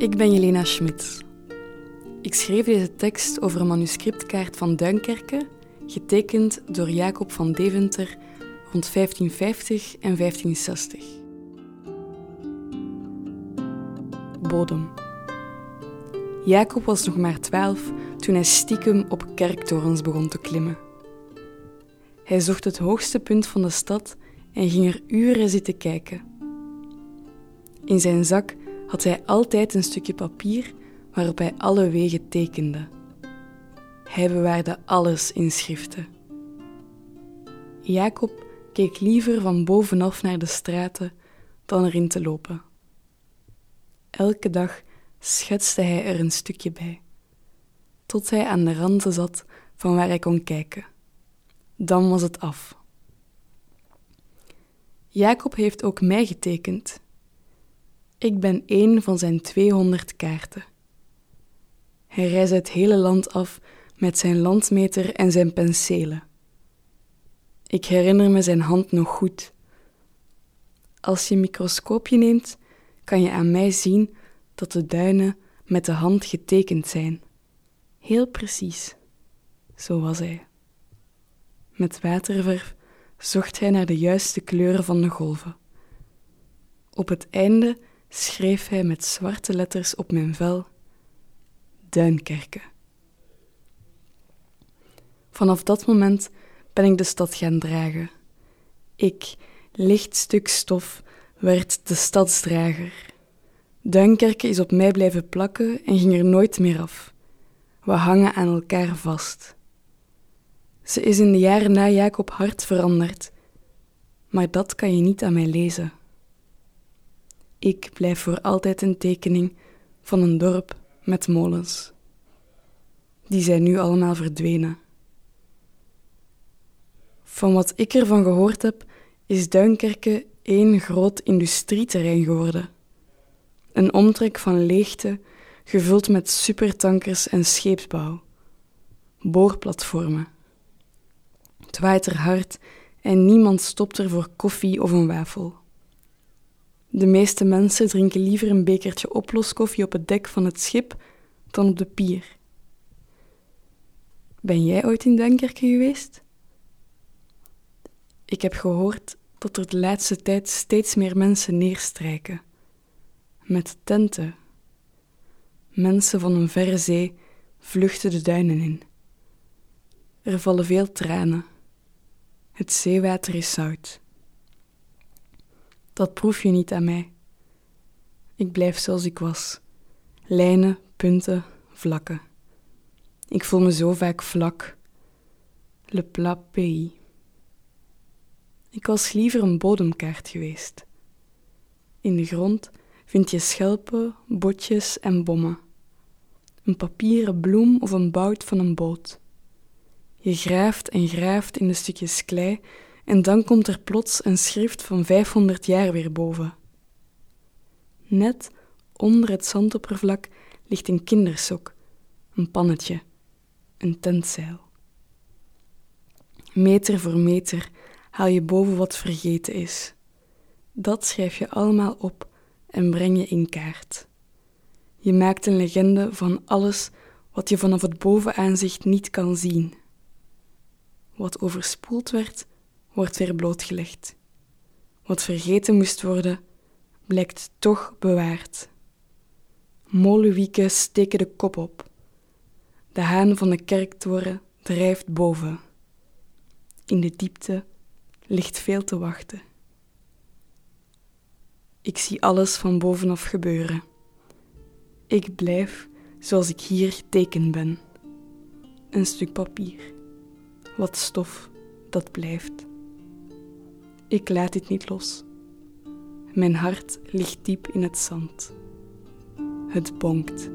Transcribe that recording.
Ik ben Jelena Schmidt. Ik schreef deze tekst over een manuscriptkaart van Duinkerke, getekend door Jacob van Deventer rond 1550 en 1560. Bodem. Jacob was nog maar twaalf toen hij stiekem op kerktorens begon te klimmen. Hij zocht het hoogste punt van de stad en ging er uren zitten kijken. In zijn zak had hij altijd een stukje papier waarop hij alle wegen tekende. Hij bewaarde alles in schriften. Jacob keek liever van bovenaf naar de straten dan erin te lopen. Elke dag schetste hij er een stukje bij, tot hij aan de randen zat van waar hij kon kijken. Dan was het af. Jacob heeft ook mij getekend. Ik ben één van zijn 200 kaarten. Hij reist het hele land af met zijn landmeter en zijn penselen. Ik herinner me zijn hand nog goed. Als je een microscoopje neemt, kan je aan mij zien dat de duinen met de hand getekend zijn. Heel precies. Zo was hij. Met waterverf zocht hij naar de juiste kleuren van de golven. Op het einde schreef hij met zwarte letters op mijn vel Duinkerke. Vanaf dat moment ben ik de stad gaan dragen. Ik, licht stuk stof, werd de stadsdrager. Duinkerke is op mij blijven plakken en ging er nooit meer af. We hangen aan elkaar vast. Ze is in de jaren na Jacob hard veranderd, maar dat kan je niet aan mij lezen. Ik blijf voor altijd een tekening van een dorp met molens. Die zijn nu allemaal verdwenen. Van wat ik ervan gehoord heb, is Duinkerke één groot industrieterrein geworden. Een omtrek van leegte, gevuld met supertankers en scheepsbouw. Boorplatformen. Het waait er hard en niemand stopt er voor koffie of een wafel. De meeste mensen drinken liever een bekertje oploskoffie op het dek van het schip dan op de pier. Ben jij ooit in Duinkerke geweest? Ik heb gehoord dat er de laatste tijd steeds meer mensen neerstrijken. Met tenten. Mensen van een verre zee vluchten de duinen in. Er vallen veel tranen. Het zeewater is zout. Dat proef je niet aan mij. Ik blijf zoals ik was. Lijnen, punten, vlakken. Ik voel me zo vaak vlak. Le plat pays. Ik was liever een bodemkaart geweest. In de grond vind je schelpen, botjes en bommen. Een papieren bloem of een bout van een boot. Je graaft en graaft in de stukjes klei en dan komt er plots een schrift van 500 jaar weer boven. Net onder het zandoppervlak ligt een kindersok, een pannetje, een tentzeil. Meter voor meter haal je boven wat vergeten is. Dat schrijf je allemaal op en breng je in kaart. Je maakt een legende van alles wat je vanaf het bovenaanzicht niet kan zien. Wat overspoeld werd, wordt weer blootgelegd. Wat vergeten moest worden, blijkt toch bewaard. Molenwieken steken de kop op. De haan van de kerktoren drijft boven. In de diepte ligt veel te wachten. Ik zie alles van bovenaf gebeuren. Ik blijf zoals ik hier geteken ben. Een stuk papier. Wat stof dat blijft. Ik laat dit niet los. Mijn hart ligt diep in het zand. Het bonkt.